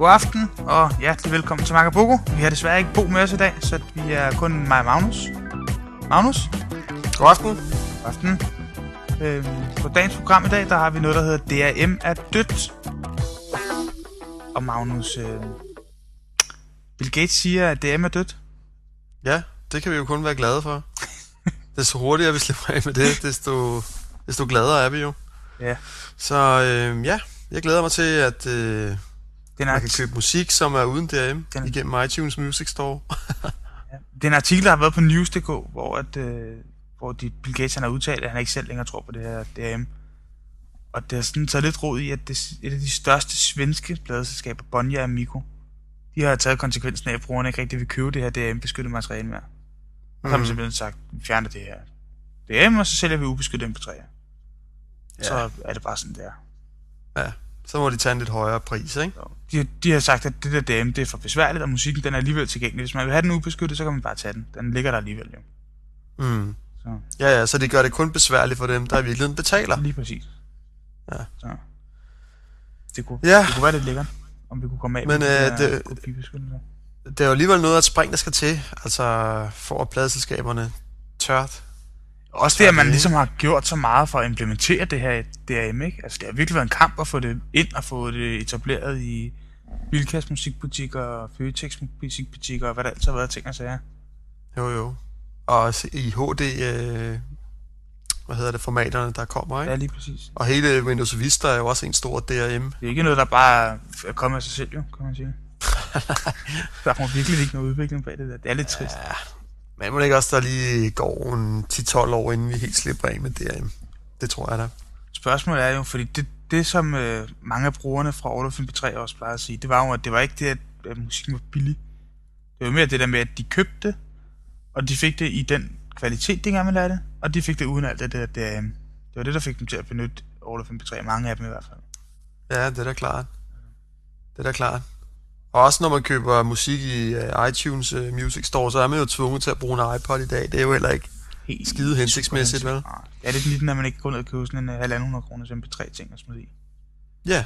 God aften, og hjertelig velkommen til Macabogo. Vi har desværre ikke Bo med os i dag, så vi er kun mig og Magnus. Magnus? God aften. God aften. Øhm, på dagens program i dag, der har vi noget, der hedder DRM er dødt. Og Magnus, øh, Bill Gates siger, at DRM er dødt. Ja, det kan vi jo kun være glade for. desto hurtigere vi slipper af med det, desto, desto gladere er vi jo. Ja. Så øh, ja, jeg glæder mig til, at øh, Den man er, kan købe musik, som er uden DRM, Den- igennem iTunes Music Store. det er en artikel, der har været på News.dk, hvor, at, øh, hvor de, Bill Gates han har udtalt, at han ikke selv længere tror på det her DRM. Og det har sådan taget lidt rod i, at det, et af de største svenske pladeselskaber, Bonnier Amico, de har taget konsekvensen af, at brugerne ikke rigtig vil købe det her DRM-beskyttet materiale mere. Og så har man Mhm. simpelthen sagt, vi fjerner det her DRM, og så sælger vi ubeskyttet MP3'er. Ja. Ja. Så er det bare sådan der. Ja, så må de tage en lidt højere pris, ikke? De, de har sagt, at det der DM, det er for besværligt, og musikken den er alligevel tilgængelig. Hvis man vil have den ubeskyttet, så kan man bare tage den. Den ligger der alligevel jo. Mm. Så Ja, ja, så det gør det kun besværligt for dem, der i virkeligheden betaler. lige præcis. Ja. Så. Det kunne, Ja. det kunne være lidt lækkert, om vi kunne komme af Men, med øh, det-. Det er jo alligevel noget af et spring, der skal til, altså for at pladeselskaberne tørt. Også det, at man ligesom har gjort så meget for at implementere det her DRM, ikke? Altså, det har virkelig været en kamp at få det ind og få det etableret i Bilkas musikbutikker, Føtex musikbutikker og hvad der altid har været ting og sager. Jo, jo. Og også i HD, øh, hvad hedder det, formaterne, der kommer, ikke? Ja, lige præcis. Og hele Windows Vista er jo også en stor DRM. Det er ikke noget, der bare er kommet af sig selv, jo, kan man sige. der er virkelig ikke noget udvikling bag det der. Det er lidt trist. Ja, men må ikke også, der lige går en 10-12 år, inden vi helt slipper af med DRM? Det tror jeg da. Spørgsmålet er jo, fordi det, det som øh, mange af brugerne fra All of MP3 også plejede at sige, det var jo, at det var ikke det, at, at musikken var billig. Det var mere det der med, at de købte og de fik det i den kvalitet, de gerne ville have det, og de fik det uden alt det der. Det, øh, det var det, der fik dem til at benytte All of MP3, mange af dem i hvert fald. Ja, det er da klart. Det er da klart. Og også når man køber musik i uh, iTunes uh, Music Store, så er man jo tvunget til at bruge en iPod i dag. Det er jo heller ikke Helt skide hensigtsmæssigt, vel? Nej, det er lidt når man ikke går ned og køber sådan en øh, 1.500 kroners MP3 ting og smide i. Ja,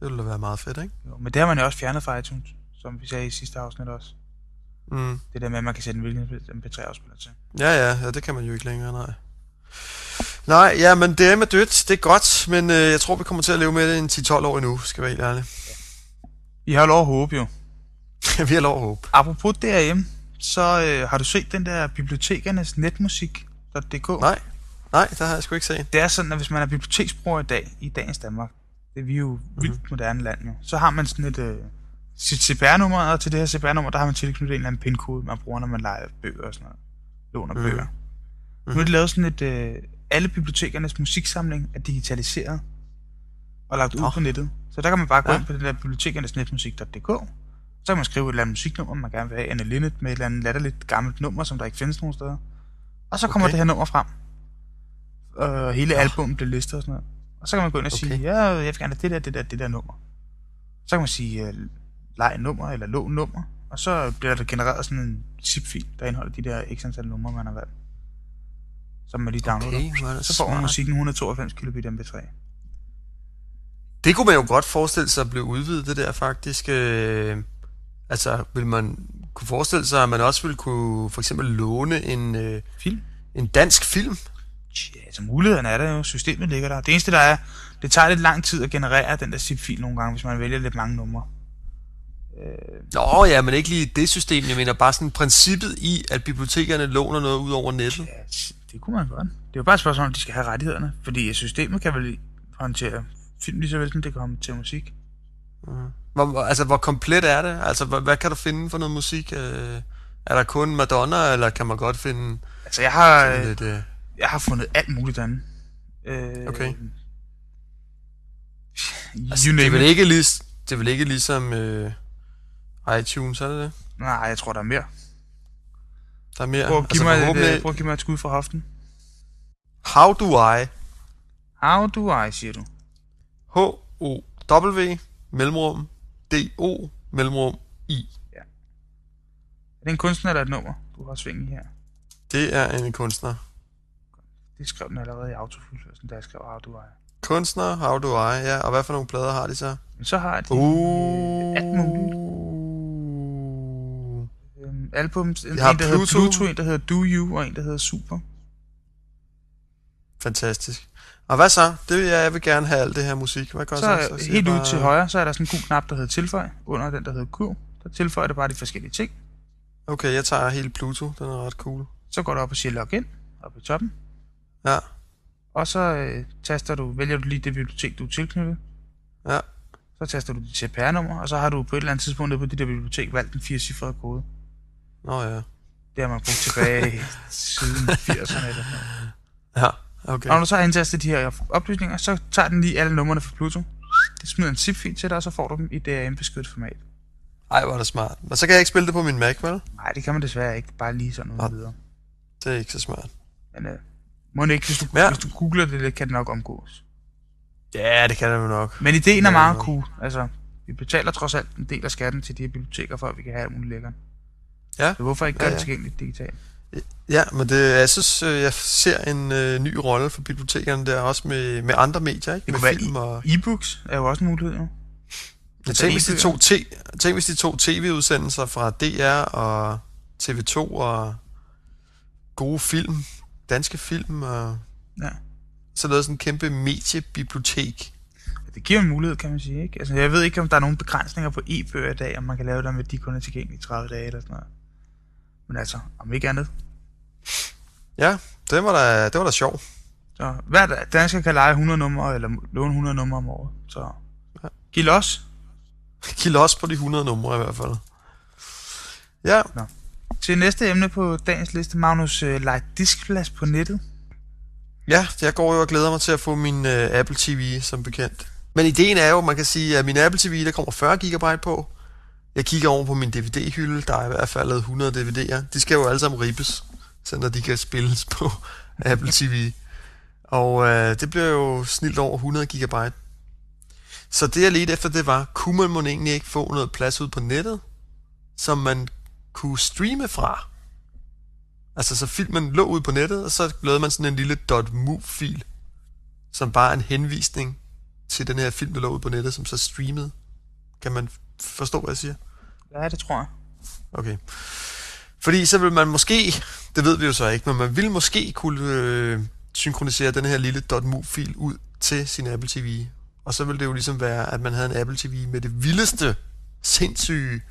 det ville da være meget fedt, ikke? Jo, men det har man jo også fjernet fra iTunes, som vi sagde i sidste afsnit også. Mm. Det der med, at man kan sætte en hvilken MP3-afspiller til. Ja, ja, ja, det kan man jo ikke længere, nej. Nej, ja, men det er med dødt, det er godt, men øh, jeg tror, vi kommer til at leve med det en 10-12 år endnu, skal jeg være helt ærlig. I har lov at håbe jo. vi har lov at håbe. Apropos DRM, så øh, har du set den der bibliotekernes netmusik.dk? Nej, nej, det har jeg sgu ikke set. Det er sådan, at hvis man er biblioteksbruger i dag, i dagens Danmark, det er vi jo vildt Mhm. moderne land jo, så har man sådan et øh, sit CPR-nummer, og til det her CPR-nummer, der har man tilknyttet en eller anden pin-kode, man bruger, når man leger bøger og sådan noget. Låner Mhm. bøger. Nu har de lavet sådan et, øh, alle bibliotekernes musiksamling er digitaliseret og lagt ud Nå. på nettet. Så der kan man bare gå Ja. ind på det der bibliotekernes netmusik.dk, så kan man skrive et eller andet musiknummer, man gerne vil have, Anne Linnet med et eller andet latterligt gammelt nummer, som der ikke findes nogen steder. Og så kommer Okay. det her nummer frem. Og hele albumet bliver listet og sådan noget. Og så kan man gå ind og sige, Okay. ja, jeg vil gerne have det der, det der, det der nummer. Så kan man sige, uh, leg nummer eller lån nummer. Og så bliver der genereret sådan en zip-fil, der indeholder de der x antal numre, man har valgt. Som man lige downloader. Okay, så får man musikken 192 kilobit MP3. Det kunne man jo godt forestille sig at blive udvidet, det der faktisk. Øh, altså, vil man kunne forestille sig, at man også ville kunne for eksempel låne en, øh, Film? en dansk film? Tja, altså mulighederne er der jo, systemet ligger der. Det eneste der er, det tager lidt lang tid at generere den der zip-fil nogle gange, hvis man vælger lidt mange numre. Øh, Nå ja, men ikke lige det system. Jeg mener bare sådan princippet i, at bibliotekerne låner noget ud over nettet. ja, det kunne man godt. Det er jo bare et spørgsmål, om de skal have rettighederne. Fordi systemet kan vel håndtere film lige så vel, som det kan håndtere musik. Hvor, hvor- altså, hvor komplet er det? Altså, hvad, hvad kan du finde for noget musik? Øh, er der kun Madonna, eller kan man godt finde Altså jeg har, lidt... Øh, jeg har fundet alt muligt andet. Øh, Okay. Altså, det, er vel ikke lig, det er vel ikke ligesom øh, iTunes, er det det? Nej, jeg tror, der er mere. Der er mere. Prøv at give, mig, et, øh, prøv at give mig et skud fra hoften. How do I? How do I, siger du? H-O-W, mellemrum, D-O, mellemrum, I. Er det en kunstner eller et nummer, du har sving i her? Det er en kunstner. Det skrev den allerede i autofuldførelsen, da jeg skrev How do I. Kunstner, How Do I, ja. Og hvad for nogle plader har de så? Så har de Uh. alt muligt. øhm, albums. En, en, der hedder Pluto. Pluto, en, der hedder Do You, og en, der hedder Super. Fantastisk. Og hvad så? Det vil jeg, jeg vil gerne have alt det her musik. Hvad gør Så, så? så helt jeg ud bare- til højre, så er der sådan en gul knap, der hedder tilføj. Under den, der hedder Q. Der tilføjer det bare de forskellige ting. Okay, jeg tager hele Pluto. Den er ret cool. Så går du op og siger login, op i toppen. Ja, Og så øh, taster du, vælger du lige det bibliotek, du er tilknyttet. ja. Så taster du dit CPR-nummer, og så har du på et eller andet tidspunkt på dit der bibliotek valgt den fire cifrede kode. Nå ja. Det har man brugt tilbage siden 80'erne eller noget. Ja, okay. Og når du så har indtastet de her oplysninger, så tager den lige alle numrene fra Pluto. Det smider en zip-fil til dig, og så får du dem i DRM-beskyttet format. Ej, hvor er det smart. Men så kan jeg ikke spille det på min Mac, vel? Nej, det kan man desværre ikke. Bare lige sådan noget videre. Det er ikke så smart. Men øh, må det ikke, hvis du, Ja. hvis du googler det, kan det nok omgås. Ja, det kan det jo nok. Men ideen er Ja, meget cool. Altså, vi betaler trods alt en del af skatten til de her biblioteker, for at vi kan have muligt lækkert. Ja. Så hvorfor ikke Ja, gøre ja. det tilgængeligt digitalt? Ja, men det, jeg synes, øh, jeg ser en øh, ny rolle for bibliotekerne der, også med, med andre medier, ikke? Det med være film og... E-books er jo også en mulighed, jo. Men tænk, hvis de to, t- tænk, hvis de to tv-udsendelser fra DR og TV2 og gode film, danske film og Ja. så lavede sådan en kæmpe mediebibliotek. Det giver en mulighed, kan man sige. Ikke? Altså, jeg ved ikke, om der er nogle begrænsninger på e-bøger i dag, om man kan lave dem, at de kun er tilgængelige i 30 dage eller sådan noget. Men altså, om ikke andet. Ja, det var da, det var da sjovt. Så hver dansker kan lege 100 numre, eller låne 100 numre om året. Så Ja. giv los. Giv los på de 100 numre i hvert fald. Ja, Til næste emne på dagens liste, Magnus, øh, lege diskplads på nettet. Ja, jeg går jo og glæder mig til at få min uh, Apple TV, som bekendt. Men ideen er jo, man kan sige, at min Apple TV, der kommer 40 GB på. Jeg kigger over på min DVD-hylde, der er i hvert fald 100 DVD'er. De skal jo alle sammen ribes, så når de kan spilles på Apple TV. Og øh, det bliver jo snilt over 100 GB. Så det jeg ledte efter, det var, kunne man mon egentlig ikke få noget plads ud på nettet, som man kunne streame fra? Altså, så filmen lå ud på nettet, og så lavede man sådan en lille .mov-fil, som bare er en henvisning til den her film, der lå ud på nettet, som så streamede. Kan man forstå, hvad jeg siger? Ja, det tror jeg. Okay. Fordi så vil man måske, det ved vi jo så ikke, men man vil måske kunne øh, synkronisere den her lille .mov-fil ud til sin Apple TV. Og så vil det jo ligesom være, at man havde en Apple TV med det vildeste, sindssyge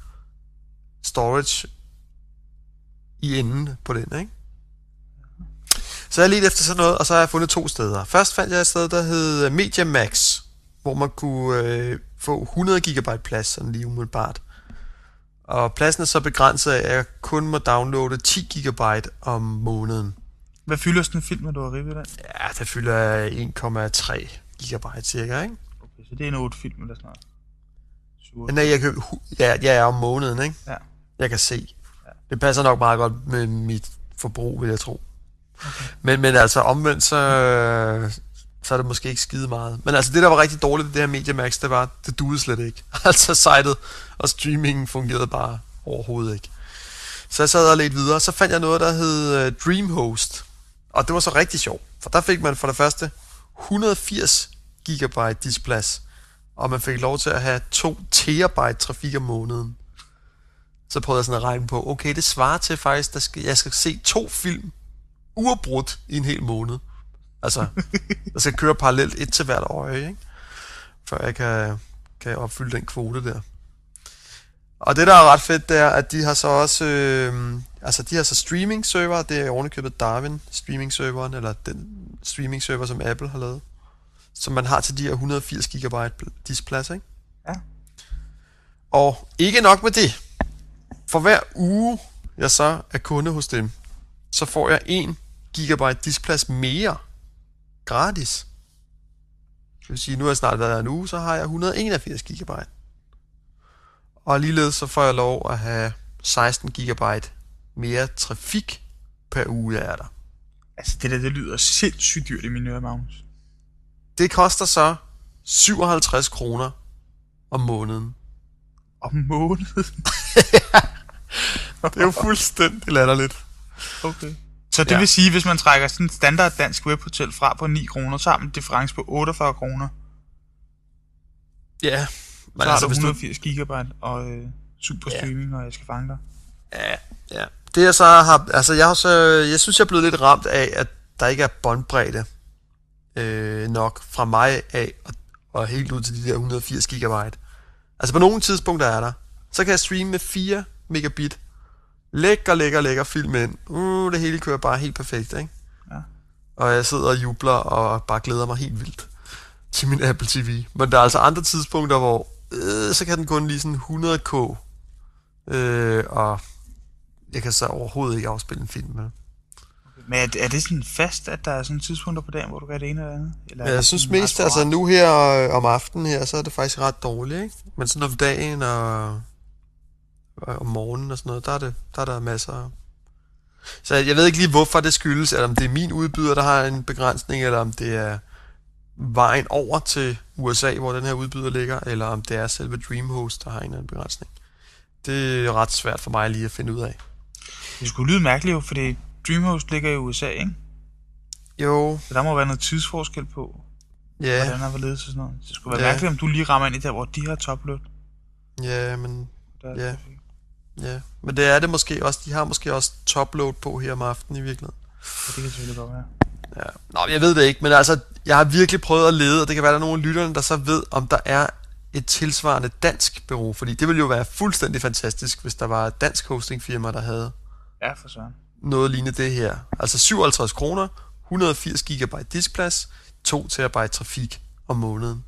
storage i enden på den, ikke? Så jeg ledte efter sådan noget, og så har jeg fundet to steder. Først fandt jeg et sted, der hed Media Max, hvor man kunne øh, få 100 GB plads, sådan lige umiddelbart. Og pladsen er så begrænset af, at jeg kun må downloade 10 GB om måneden. Hvad fylder sådan en film, du har ribbet den? Ja, det fylder 1,3 GB cirka, ikke? Okay, så det er en 8 film eller sådan noget. Men nej, jeg kan, ja, jeg er om måneden, ikke? Ja. Jeg kan se. Det passer nok meget godt med mit forbrug, vil jeg tro. Okay. Men, men altså omvendt, så, så er det måske ikke skide meget. Men altså det, der var rigtig dårligt ved det her Mediamax, det var, det duede slet ikke. altså sitet og streamingen fungerede bare overhovedet ikke. Så jeg sad og lidt videre, så fandt jeg noget, der hed øh, Dreamhost. Og det var så rigtig sjovt, for der fik man for det første 180 GB diskplads, og man fik lov til at have 2 terabyte trafik om måneden. Så prøvede jeg sådan at regne på, okay, det svarer til faktisk, at jeg skal se to film uafbrudt i en hel måned. Altså, der skal køre parallelt et til hvert øje, ikke? Før jeg kan, kan opfylde den kvote der. Og det, der er ret fedt, det er, at de har så også... Øh, altså, de har så streaming-server. Det er ovenikøbet Darwin streaming-serveren, eller den streaming-server, som Apple har lavet. Som man har til de her 180 GB diskplads, ikke? Ja. Og ikke nok med det. For hver uge, jeg så er kunde hos dem, så får jeg 1 GB diskplads mere gratis. Det vil sige, nu har jeg snart været her en uge, så har jeg 181 GB. Og ligeledes så får jeg lov at have 16 GB mere trafik per uge, jeg er der. Altså, det der, det lyder sindssygt dyrt i mine ører, Magnus. Det koster så 57 kroner om måneden. Om måneden. Det er jo fuldstændig latterligt. Okay. Så det Ja. ja. vil sige, hvis man trækker sådan et standard dansk webhotel fra på 9 kroner, så har man en difference på 48 kroner. Ja, Så men har altså, du hvis du... 180 gigabyte og øh, super Ja. streaming, og jeg skal fange dig. Ja, ja. Det jeg så har... Altså, jeg, har så, jeg synes, jeg er blevet lidt ramt af, at der ikke er båndbredde øh, nok fra mig af og, og helt ud til de der 180 gigabyte. Altså, på nogle tidspunkter er der. Så kan jeg streame med 4 megabit. Lækker, lækker, lækker film ind. Uh, det hele kører bare helt perfekt, ikke? Ja. Og jeg sidder og jubler og bare glæder mig helt vildt til min Apple TV. Men der er altså andre tidspunkter, hvor øh, så kan den kun lige sådan 100k. Øh, og jeg kan så overhovedet ikke afspille en film med. Men er, er det sådan fast, at der er sådan tidspunkter på dagen, hvor du gør det ene eller andet? Eller er Men jeg det synes mest, altså nu her øh, om aftenen her, så er det faktisk ret dårligt, ikke? Men sådan om dagen og om morgenen og sådan noget, der er, det, der er der masser. Så jeg ved ikke lige, hvorfor det skyldes, eller om det er min udbyder, der har en begrænsning, eller om det er vejen over til USA, hvor den her udbyder ligger, eller om det er selve Dreamhost, der har en eller anden begrænsning. Det er ret svært for mig lige at finde ud af. Det skulle lyde mærkeligt jo, fordi Dreamhost ligger i USA, ikke? Jo, Så der må være noget tidsforskel på, ja, hvordan der var ledet og sådan noget. Det skulle være Ja. mærkeligt, om du lige rammer ind i der, hvor de har topload. ja, men Der er Ja. perfekt. Ja, men det er det måske også. De har måske også topload på her om aftenen i virkeligheden. Så det kan selvfølgelig godt være. Ja. Nå, jeg ved det ikke, men altså, jeg har virkelig prøvet at lede, og det kan være, at der er nogle af lytterne, der så ved, om der er et tilsvarende dansk bureau, fordi det ville jo være fuldstændig fantastisk, hvis der var et dansk hostingfirma, der havde Ja, for søren. noget lignende det her. Altså 57 kroner, 180 gigabyte diskplads, 2 terabyte trafik om måneden.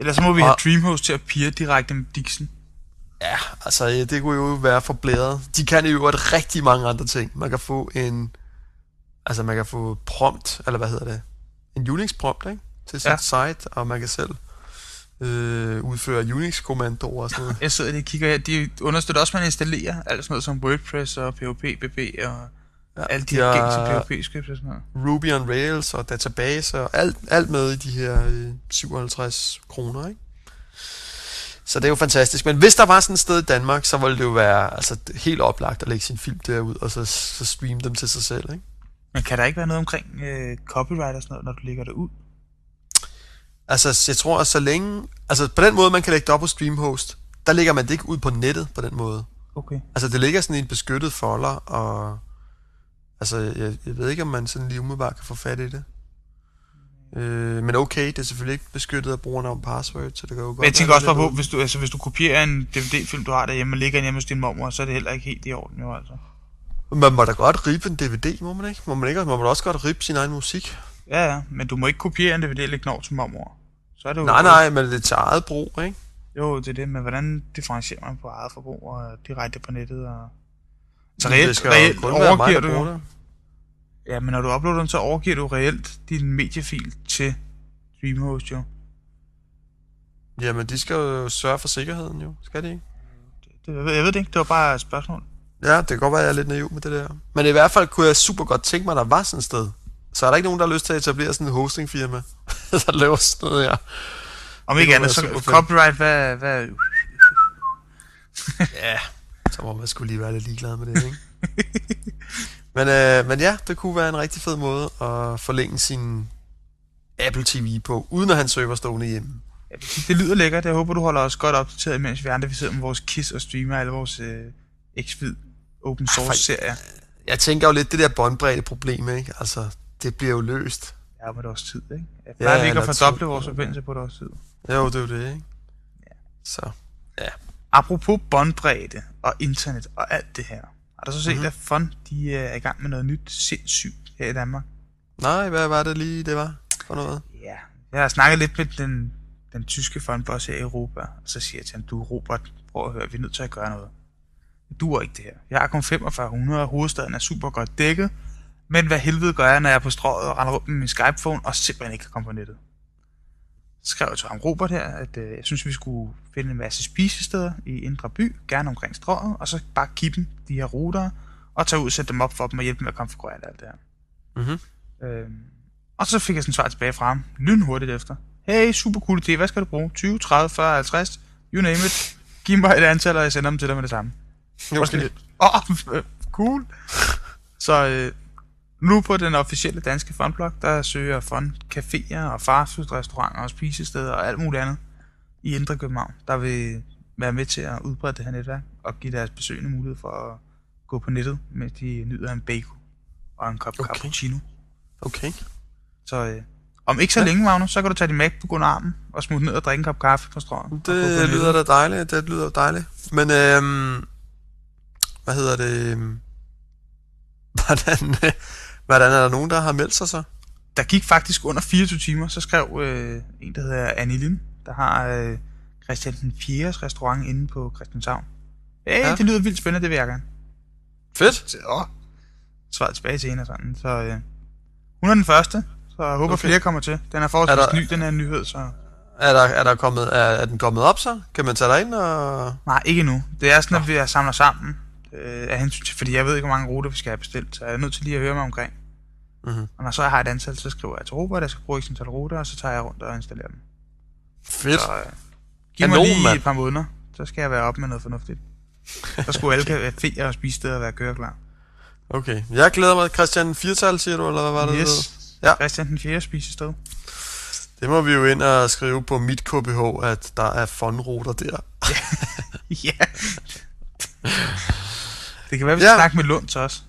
Ellers så må vi Og- have Dreamhost til at pire direkte med Dixon. Ja, altså det kunne jo være for blæret. De kan jo et rigtig mange andre ting. Man kan få en, altså man kan få prompt, eller hvad hedder det? En Unix prompt, ikke? Til sit Ja. site, og man kan selv øh, udføre Unix-kommandoer og sådan noget. Jeg sidder lige og kigger her. De understøtter også, at man installerer alt sådan noget som WordPress og PHP, BB og Ja, alle de de her gængse PHP-scripts og sådan noget. Ruby on Rails og database og alt, alt med i de her øh, 57 kroner, ikke? Så det er jo fantastisk. Men hvis der var sådan et sted i Danmark, så ville det jo være altså, helt oplagt at lægge sin film derud, og så, så streame dem til sig selv, ikke? Men kan der ikke være noget omkring øh, copyright og sådan noget, når du lægger det ud? Altså, jeg tror, at så længe... Altså, på den måde, man kan lægge det op på Streamhost, der lægger man det ikke ud på nettet på den måde. Okay. Altså, det ligger sådan i en beskyttet folder, og... Altså, jeg, jeg ved ikke, om man sådan lige umiddelbart kan få fat i det. Øh, men okay, det er selvfølgelig ikke beskyttet af brugernavn password, så det kan jo godt Men jeg tænker også bare på, hvis du, altså, hvis du kopierer en DVD-film, du har derhjemme og ligger den hjemme hos din mormor, så er det heller ikke helt i orden, jo altså. Man må da godt rippe en DVD, må man ikke? Må man ikke? Man må da også godt rippe sin egen musik. Ja, ja, men du må ikke kopiere en DVD og lægge den over til mormor. Så er det jo... Nej, nej, men det er til eget brug, ikke? Jo, det er det, men hvordan differentierer man på eget forbrug og direkte på nettet og... Så Det reelt, reelt mig, overgiver du. Ja, men når du uploader den, så overgiver du reelt din mediefil til Dreamhost jo. Jamen, de skal jo sørge for sikkerheden, jo. Skal de ikke? Det, jeg, ved, jeg ved det ikke, det var bare et spørgsmål. Ja, det kan godt være, at jeg er lidt naiv med det der. Men i hvert fald kunne jeg super godt tænke mig, at der var sådan et sted. Så er der ikke nogen, der har lyst til at etablere sådan en hostingfirma, der laver sådan noget her. Om ikke andet, så copyright, hvad, hvad... Ja, så må man skulle lige være lidt ligeglad med det, ikke? men, øh, men ja, det kunne være en rigtig fed måde at forlænge sin Apple TV på, uden at han server stående hjemme. Ja, det, det lyder lækkert. Jeg håber, du holder os godt opdateret, mens vi andre vi sidder med vores KISS og streamer alle vores øh, X-Vid open source-serier. Jeg tænker jo lidt det der båndbredde problem, ikke? Altså, det bliver jo løst. Ja, om et års tid, ikke? Jeg Ja, plejer vi ikke at fordoble vores forbindelse på et års tid. Jo, det er jo det, ikke? Så, Apropos båndbredde og internet og alt det her. Har du så set, Mhm. mm-hmm. at Fun de øh, er i gang med noget nyt sindssygt her i Danmark? nej, hvad var det lige, det var for noget? Ja. Jeg har snakket lidt med den, den tyske fondboss her i Europa, og så siger jeg til ham, du Robert, prøv at høre, vi er nødt til at gøre noget. Det duer ikke det her. Jeg har kun 4500, og hovedstaden er super godt dækket, men hvad helvede gør jeg, når jeg er på strøget og render rundt med min Skype-phone og simpelthen ikke kan komme på nettet? Så skrev jeg til ham Robert her, at øh, jeg synes, vi skulle finde en masse spisesteder i Indre By, gerne omkring strøget, og så bare dem de her ruter, og tage ud og sætte dem op for dem og hjælpe dem med at konfigurere alt det her. Mhm. Øhm, og så fik jeg sådan svar tilbage fra ham, lynhurtigt efter. Hey, super cool idé, hvad skal du bruge? 20, 30, 40, 50, you name it. Giv mig et antal, og jeg sender dem til dig med det samme. Okay. Åh, oh, cool. Så øh, Nu på den officielle danske fondblog, der søger fond caféer og fastfood-restauranter og spisesteder og alt muligt andet i Indre København, der vil være med til at udbrede det her netværk og give deres besøgende mulighed for at gå på nettet, mens de nyder en bacon og en kop okay. cappuccino. Okay. Så øh, om ikke så Ja. længe, Magnus, så kan du tage din MacBook under armen og smutte ned og drikke en kop kaffe på på Det lyder da dejligt, det lyder dejligt. Men, øhm, hvad hedder det? Hvordan, øh, hvordan er der nogen, der har meldt sig så? Der gik faktisk under 24 timer, så skrev øh, en, der hedder Annie Lind, der har øh, Christian den 4. restaurant inde på Christianshavn. Hey, Ja. ja. det lyder vildt spændende, det vil jeg gerne. Fedt. Så, åh, svaret tilbage til hende og sådan. Så øh, hun er den første, så jeg håber Okay. flere kommer til. Den er forholdsvis Er er der- ny, den her nyhed, så... Er, der, er, der kommet, er, er den kommet op så? Kan man tage dig ind og... Nej, ikke nu. Det er sådan, at vi er samler sammen øh, af hensyn til, fordi jeg ved ikke, hvor mange ruter vi skal have bestilt, så jeg er nødt til lige at høre mig omkring. Mhm. Og når så jeg har et antal, så skriver jeg til Robert, at jeg skal bruge x antal ruter, og så tager jeg rundt og installerer dem. Fedt. Så øh, giv mig lige mand. et par måneder, så skal jeg være op med noget fornuftigt. Så skulle alle caféer og spisesteder være køreklar. Okay. Jeg glæder mig. Christian Firtal, siger du, eller hvad var det? Yes. Ja. Ja. Christian den 4. spisested. Det må vi jo ind og skrive på mit KBH, at der er fondruter der. ja. Det kan være, vi Ja. skal snakke med Lund til os.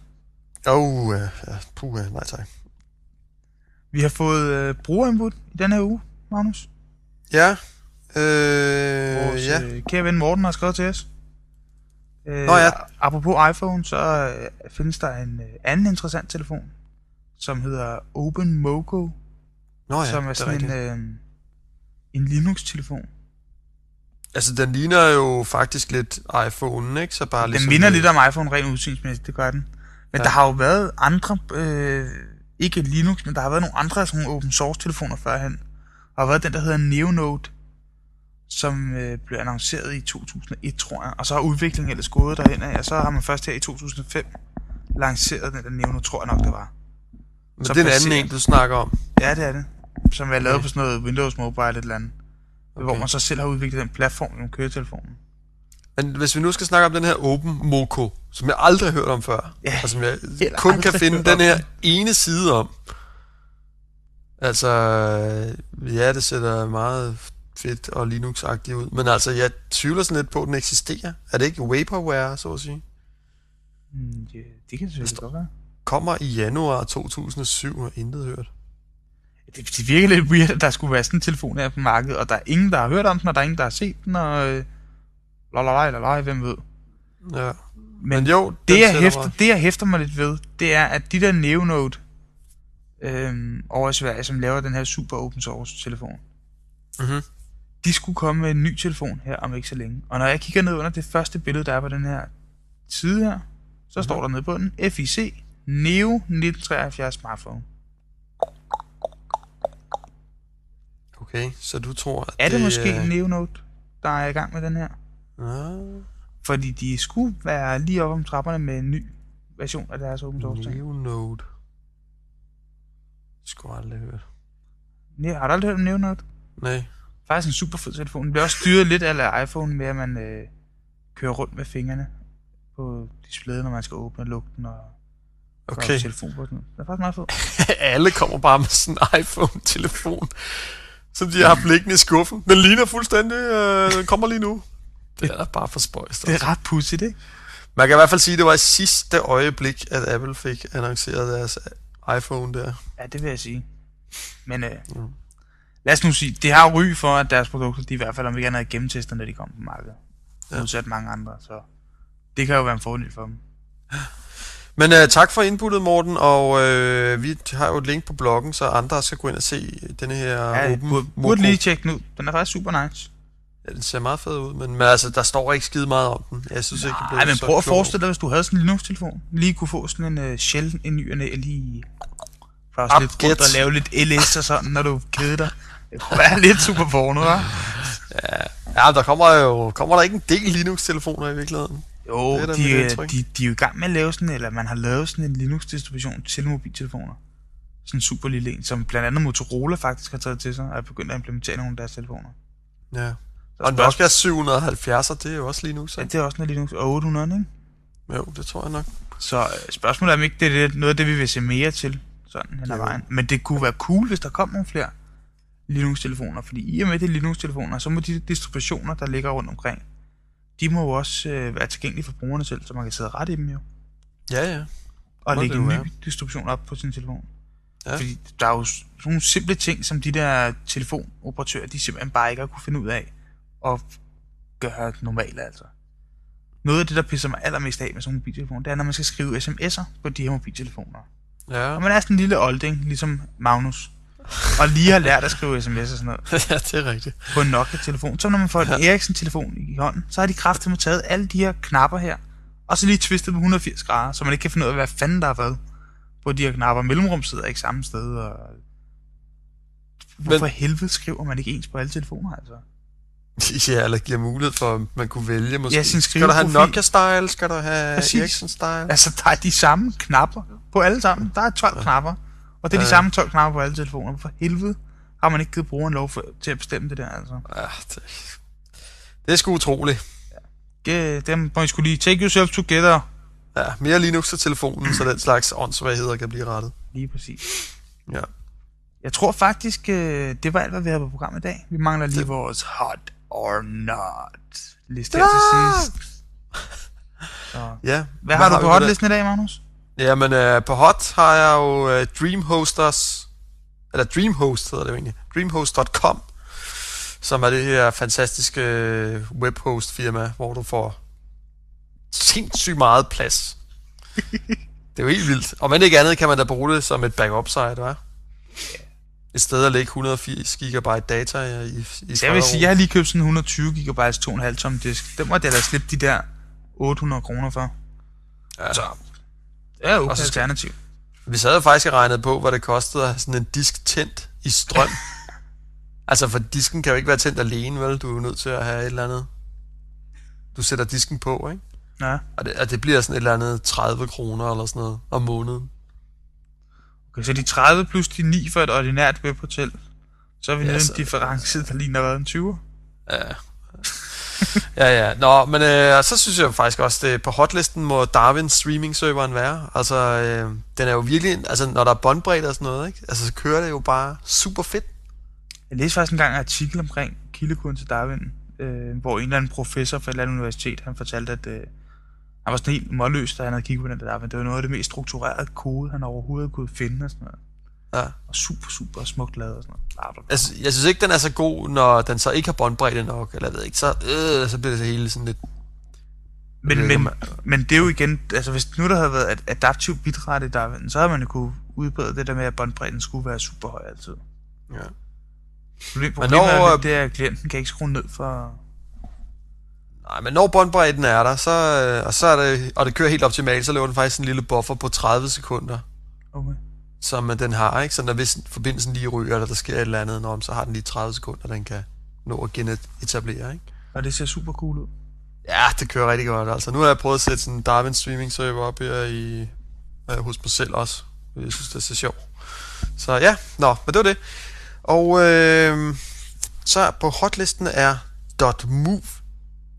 Åh, oh, ja, puh, nej tak. Vi har fået øh, brugerinput i den her uge, Magnus. Ja, øh, Vores ja. øh, kære ven Morten har skrevet til os. Øh, Nå ja. Apropos iPhone, så øh, findes der en øh, anden interessant telefon, som hedder Open Moco, Nå ja, som er det sådan rigtigt. en, øh, en Linux-telefon. Altså, den ligner jo faktisk lidt iPhone, ikke? Så bare Den ligesom... minder lidt om iPhone rent udseendsmæssigt, det gør den. Men Ja. der har jo været andre, øh, ikke Linux, men der har været nogle andre sådan nogle open source telefoner førhen. Der har været den, der hedder Neonode, som øh, blev annonceret i 2001, tror jeg. Og så har udviklingen ellers gået derhen af, og så har man først her i 2005 lanceret den der Neonode, tror jeg nok, det var. Men så det er en anden en, du snakker om. Ja, det er det. Som er lavet Okay. på sådan noget Windows Mobile et eller andet. Okay. Hvor man så selv har udviklet den platform med køretelefonen. Men hvis vi nu skal snakke om den her Open Moco, som jeg aldrig har hørt om før, Ja, og som jeg kun kan finde den her ene side om. Altså, ja, det ser meget fedt og Linux-agtigt ud, men altså, jeg tvivler sådan lidt på, at den eksisterer. Er det ikke vaporware, så at sige? Mm, ja, det kan selvfølgelig godt være. Kommer i januar 2007 og intet hørt. Det, det virker lidt weird, at der skulle være sådan en telefon her på markedet, og der er ingen, der har hørt om den, og der er ingen, der har set den, og... Øh, lalala, lalala, hvem ved. Ja. Men, Men jo, det, jeg hæfter, mig- det, jeg hæfter mig lidt ved, det er, at de der Neonode øhm, over i Sverige, som laver den her super open source telefon, Mhm. de skulle komme med en ny telefon her om ikke så længe. Og når jeg kigger ned under det første billede, der er på den her side her, så Mhm. står der nede på den, FIC Neo 1973 smartphone. Okay, så du tror, at Er det, måske er- en Neonode, der er i gang med den her? Ja, Fordi de skulle være lige oppe om trapperne med en ny version af deres open source ting. Neonode. Det skulle jeg aldrig hørt. Ne- Har du aldrig hørt om Neonode? Nej. Faktisk en super fed telefon. Den bliver også styret lidt af iPhone med, at man øh, kører rundt med fingrene på displayet, når man skal åbne og lukke den og Okay. telefon på den. Det er faktisk meget fed. Alle kommer bare med sådan en iPhone-telefon, som de har haft liggende i skuffen. Den ligner fuldstændig, øh, den kommer lige nu. Det er da bare for spøjst. Det altså. er ret pudsigt, ikke? Man kan i hvert fald sige, at det var i sidste øjeblik, at Apple fik annonceret deres iPhone der. Ja, det vil jeg sige. Men øh, Mm. lad os nu sige, det har ry for, at deres produkter, de i hvert fald om ikke andet er gennemtestet, når de kommer på markedet. Ja. Modsat mange andre, så det kan jo være en fordel for dem. Men øh, tak for inputtet, Morten, og øh, vi har jo et link på bloggen, så andre skal gå ind og se denne her Ja, Open burde, burde lige tjekke den ud. Den er faktisk super nice. Ja, den ser meget fed ud, men, men altså, der står ikke skide meget om den. Jeg synes ikke, det Nej, men prøv at forestille dig, hvis du havde sådan en Linux-telefon. Lige kunne få sådan en uh, shell, en ny og lige browse lidt rundt og lave lidt LS og sådan, når du keder dig. Det være lidt super porno, hva'? Ja, der kommer jo kommer der ikke en del Linux-telefoner i virkeligheden. Jo, Det er de, øh, indtryk. de, de er jo i gang med at lave sådan, eller man har lavet sådan en Linux-distribution til mobiltelefoner. Sådan en super lille en, som blandt andet Motorola faktisk har taget til sig, og er begyndt at implementere nogle af deres telefoner. Ja. Og spørgsmålet- Nokia 770, det er jo også Linux, Ja, ikke? det er også noget Linux, og 800, ikke? Jo, det tror jeg nok. Så øh, spørgsmålet er, om ikke det er noget af det, vi vil se mere til, sådan hen ad vejen. Men det kunne være cool, hvis der kom nogle flere Linux-telefoner, fordi i og med det er Linux-telefoner, så må de distributioner, der ligger rundt omkring, de må jo også øh, være tilgængelige for brugerne selv, så man kan sidde ret i dem jo, Ja, ja. og lægge en ny være. distribution op på sin telefon. Ja. Fordi der er jo nogle simple ting, som de der telefonoperatører, de simpelthen bare ikke har kunne finde ud af at gøre normalt, altså. Noget af det, der pisser mig allermest af med sådan en mobiltelefon, det er, når man skal skrive sms'er på de her mobiltelefoner. Ja, Og man er sådan en lille olding, ligesom Magnus, og lige har lært at skrive sms'er og sådan noget ja det er rigtigt. på en Nokia-telefon. Så når man får en Ericsson-telefon i hånden, så har de kraftigt taget alle de her knapper her, og så lige twistet på 180 grader, så man ikke kan finde ud af, hvad fanden der er hvad på de her knapper. Mellemrum sidder ikke samme sted, og... Hvorfor Men- helvede skriver man ikke ens på alle telefoner, altså? Ja, eller giver mulighed for, at man kunne vælge måske. Ja, sin skal du have. Nokia-style? Skal du have. Ericsson-style? Altså, der er de samme knapper på alle sammen. Der er 12 ja. knapper, og det er de Ja. samme 12 knapper på alle telefoner. Hvorfor helvede har man ikke givet brugeren lov for, til at bestemme det der, altså? Ja, det, det er sgu utroligt. Det, dem må I skulle lige take yourself together. Ja, mere Linux til telefonen, så den slags åndssvagheder kan blive rettet. Lige præcis. Ja. Jeg tror faktisk, øh, det var alt, hvad vi havde på programmet i dag. Vi mangler lige vores hot or not liste her til sidst. Så. ja. Hvad har du på hotlisten i dag, Magnus? Jamen, øh, på Hot har jeg jo øh, Dreamhosters, eller Dreamhost hedder det jo egentlig, dreamhost.com, som er det her fantastiske øh, webhost firma, hvor du får sindssygt meget plads. det er jo helt vildt. Og men ikke andet kan man da bruge det som et backup site, hva'? Et sted at lægge 180 GB data i, i jeg vil sige, jeg har lige købt sådan en 120 GB 2,5 tom disk. Den måtte jeg da slippe de der 800 kroner for. Ja. Så Og okay så skal- alternativ. Vi sad jo faktisk og regnede på, hvad det kostede at have sådan en disk tændt i strøm. altså, for disken kan jo ikke være tændt alene, vel? Du er jo nødt til at have et eller andet. Du sætter disken på, ikke? Ja. Og det, og det bliver sådan et eller andet 30 kroner eller sådan noget om måneden. Okay, så de 30 plus de 9 for et ordinært webhotel. Så er vi Ja, nede en difference, der ligner hvad, en 20'er. Ja. ja, ja. Nå, men øh, så synes jeg faktisk også, det på hotlisten må Darwin streaming-serveren være. Altså, øh, den er jo virkelig, altså når der er båndbredde og sådan noget, ikke? Altså, så kører det jo bare super fedt. Jeg læste faktisk engang en artikel omkring kildekoden til Darwin, øh, hvor en eller anden professor fra et eller andet universitet, han fortalte, at øh, han var sådan helt målløs, da han havde kigget på den der Darwin. Det var noget af det mest strukturerede kode, han overhovedet kunne finde og sådan noget. Ja. Og super, super smukt lavet og sådan noget. Bla. Altså, jeg synes ikke, den er så god, når den så ikke har båndbredde nok, eller jeg ved ikke, så, øh, så bliver det hele sådan lidt... Men, ikke, men, men det er jo igen, altså hvis nu der havde været et adaptiv bitrate i Darwin, så havde man jo kunne udbrede det der med, at båndbredden skulle være super høj altid. Ja. Problem, problemet når, er, øh, det er, at klienten kan ikke skrue ned for... Nej, men når båndbredden er der, så, øh, og, så er det, og det kører helt optimalt, så laver den faktisk en lille buffer på 30 sekunder, Okay. Som den har, ikke? Så når hvis forbindelsen lige ryger, eller der sker et eller andet, når, så har den lige 30 sekunder, den kan nå at genetablere, ikke? Og det ser super cool ud. Ja, det kører rigtig godt. Altså, nu har jeg prøvet at sætte sådan en Darwin streaming server op her i, øh, hos mig selv også. Jeg synes, det er så sjovt. Så ja, nå, men det var det. Og øh, så på hotlisten er .move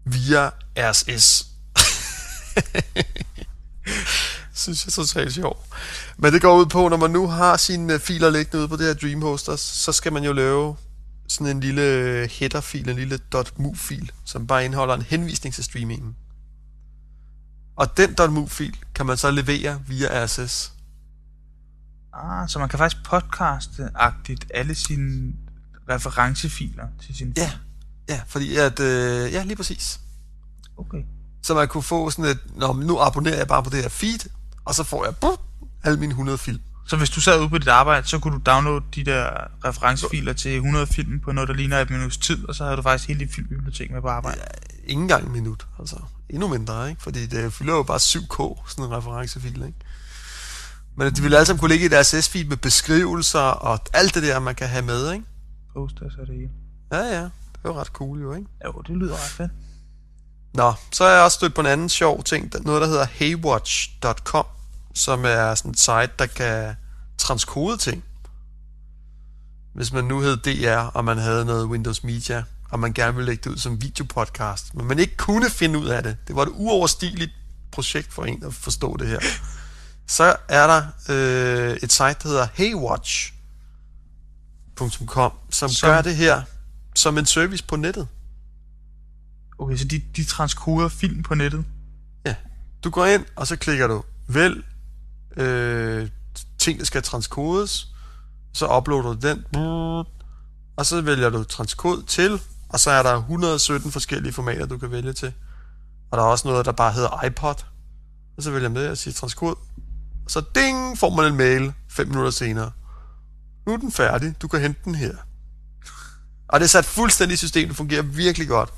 via RSS. synes jeg er totalt sjovt. Men det går ud på, når man nu har sine øh, filer liggende ude på det her Dreamhoster, så skal man jo lave sådan en lille header-fil, en lille .move-fil, som bare indeholder en henvisning til streamingen. Og den .move-fil kan man så levere via RSS. Ah, så man kan faktisk podcaste-agtigt alle sine referencefiler til sin Ja, ja, fordi at, øh, ja, lige præcis. Okay. Så man kunne få sådan et, Nå, nu abonnerer jeg bare på det her feed, og så får jeg bup, alle mine 100 film. Så hvis du sad ude på dit arbejde, så kunne du downloade de der referencefiler til 100 film på noget, der ligner et minuts tid, og så havde du faktisk hele dit filmbibliotek med på arbejde. Ja, ikke engang en minut, altså. Endnu mindre, ikke? Fordi det fylder jo bare 7K, sådan en referencefil, ikke? Men de ville alle sammen kunne ligge i deres RSS-feed med beskrivelser og alt det der, man kan have med, ikke? Poster, så er det hele. Ja, ja. Det er jo ret cool, jo, ikke? Jo, det lyder ret fedt. Nå, så er jeg også stødt på en anden sjov ting, noget der hedder haywatch.com, som er sådan et site, der kan transkode ting. Hvis man nu hed DR, og man havde noget Windows Media, og man gerne ville lægge det ud som videopodcast, men man ikke kunne finde ud af det. Det var et uoverstigeligt projekt for en at forstå det her. Så er der øh, et site, der hedder heywatch.com, som, Som- gør det her som en service på nettet. Okay, så de, de transkoder film på nettet. Ja. Du går ind, og så klikker du vælg øh, ting, der skal transkodes. Så uploader du den. Og så vælger du transkod til. Og så er der 117 forskellige formater, du kan vælge til. Og der er også noget, der bare hedder iPod. Og så vælger jeg med at sige transkod. Og så ding, får man en mail 5 minutter senere. Nu er den færdig. Du kan hente den her. Og det er sat fuldstændig i systemet, Det fungerer virkelig godt.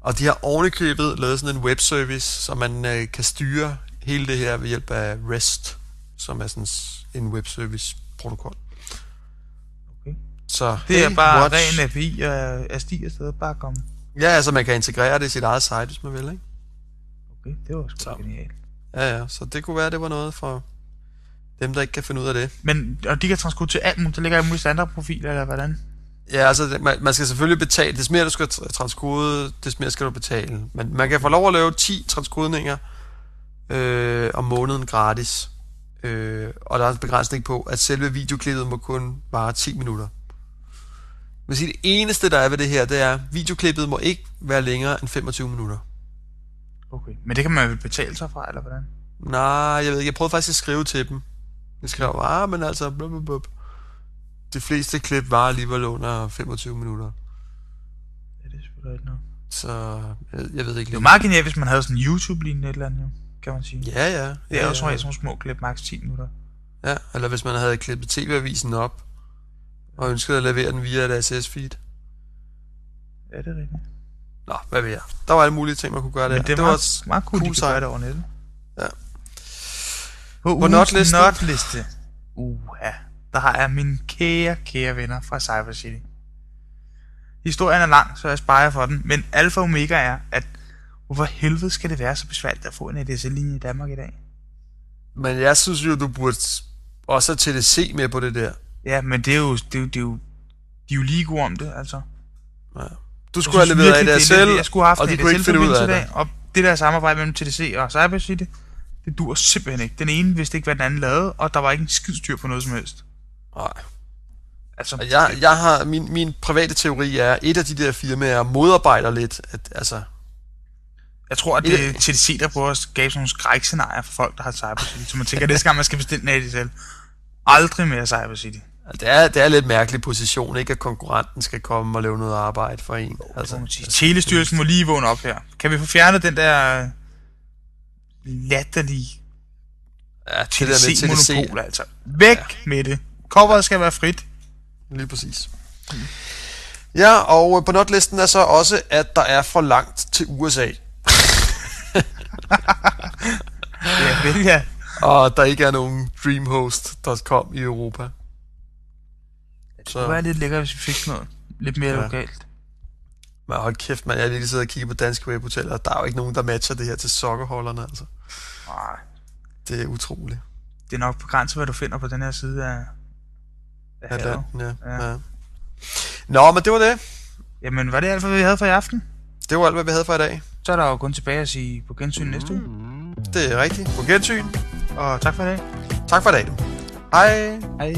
Og de har ovenikøbet lavet sådan en webservice, så man øh, kan styre hele det her ved hjælp af REST, som er sådan en webservice protokol. Okay. Så Det er hey, bare watch. ren API og er sti afsted. Bare kom. Ja, altså man kan integrere det i sit eget site, hvis man vil, ikke? Okay, det var sgu Så. genialt. Ja, ja, så det kunne være, det var noget for dem, der ikke kan finde ud af det. Men, og de kan transkode til alt muligt. Der ligger alle mulige standardprofiler, eller hvordan? Ja, altså man, man skal selvfølgelig betale. Des mere du skal tr- transkode, des mere skal du betale. Men man kan få lov at lave 10 transkodninger øh, om måneden gratis. Øh, og der er en begrænsning på, at selve videoklippet må kun vare 10 minutter. Sige, det eneste, der er ved det her, det er, at videoklippet må ikke være længere end 25 minutter. Okay. Men det kan man vel betale sig fra, eller hvordan? Nej, jeg ved ikke. Jeg prøvede faktisk at skrive til dem. Jeg skrev, ah, men altså, blub, blub, blub. De fleste klip var alligevel under 25 minutter. Ja, det er selvfølgelig ikke noget. Så jeg, jeg ved ikke Det jo meget genialt, hvis man havde sådan en YouTube-lignende et eller andet, jo, kan man sige. Ja, ja. Det er ja, sådan ja. nogle små klip, maks 10 minutter. Ja, eller hvis man havde klippet TV-avisen op, og ønskede at levere den via et SS-feed. Ja, det er rigtigt. Nå, hvad ved jeg. Der var alle mulige ting, man kunne gøre der. Men det det meget, også meget cool, cool de det over nettet. Ja. På, På notlisten? notliste. Uha. Der har jeg mine kære, kære venner fra Cyber City. Historien er lang, så jeg sparer for den. Men alfa og omega er, at hvorfor helvede skal det være så besværligt at få en ADSL-linje i Danmark i dag? Men jeg synes jo, du burde også have TDC med på det der. Ja, men det er jo, det er jo, det er jo, de er jo lige gode om det, altså. Ja. Du skulle have leveret virkelig, det ADSL, lidt- Jeg skulle have haft og de kunne ikke finde ud af det. dag, Og det der samarbejde mellem TDC og Cyber City, det dur simpelthen ikke. Den ene vidste ikke, hvad den anden lavede, og der var ikke en skid styr på noget som helst. Nej. Altså, Jeg, jeg har, min, min private teori er, at et af de der firmaer modarbejder lidt, at, altså, jeg tror, at et- det er TDC, der prøver at skabe sådan nogle skrækscenarier for folk, der har Cyber City. Så man tænker, at næste gang man skal bestille en ADSL, aldrig mere Cyber City. det er, det er en lidt mærkelig position, ikke at konkurrenten skal komme og lave noget arbejde for en. Altså, Altså. Telestyrelsen må lige vågne op her. Kan vi få fjernet den der latterlige ja, det TDC-monopol, altså? Væk ja. med det. Coveret skal være frit. lige præcis. Ja, og på notlisten er så også, at der er for langt til USA, Ja, vel ja. og der ikke er nogen dreamhost.com i Europa. Det kunne være lidt lækkert, hvis vi fik noget lidt mere Ja. lokalt. Men hold kæft, man, jeg har lige siddet og kigget på danske webhoteller, og der er jo ikke nogen, der matcher det her til sokkerholderne, altså. Nej, Det er utroligt. det er nok begrænset, hvad du finder på den her side af, af. Atlanten, ja. Ja. ja. Nå, men det var det. Jamen, var det alt, hvad vi havde for i aften? Det var alt, hvad vi havde for i dag. Så er der jo kun tilbage at sige på gensyn næste uge. Det er rigtigt. På gensyn. Og tak for i dag. Tak for i dag. Hej. Hej.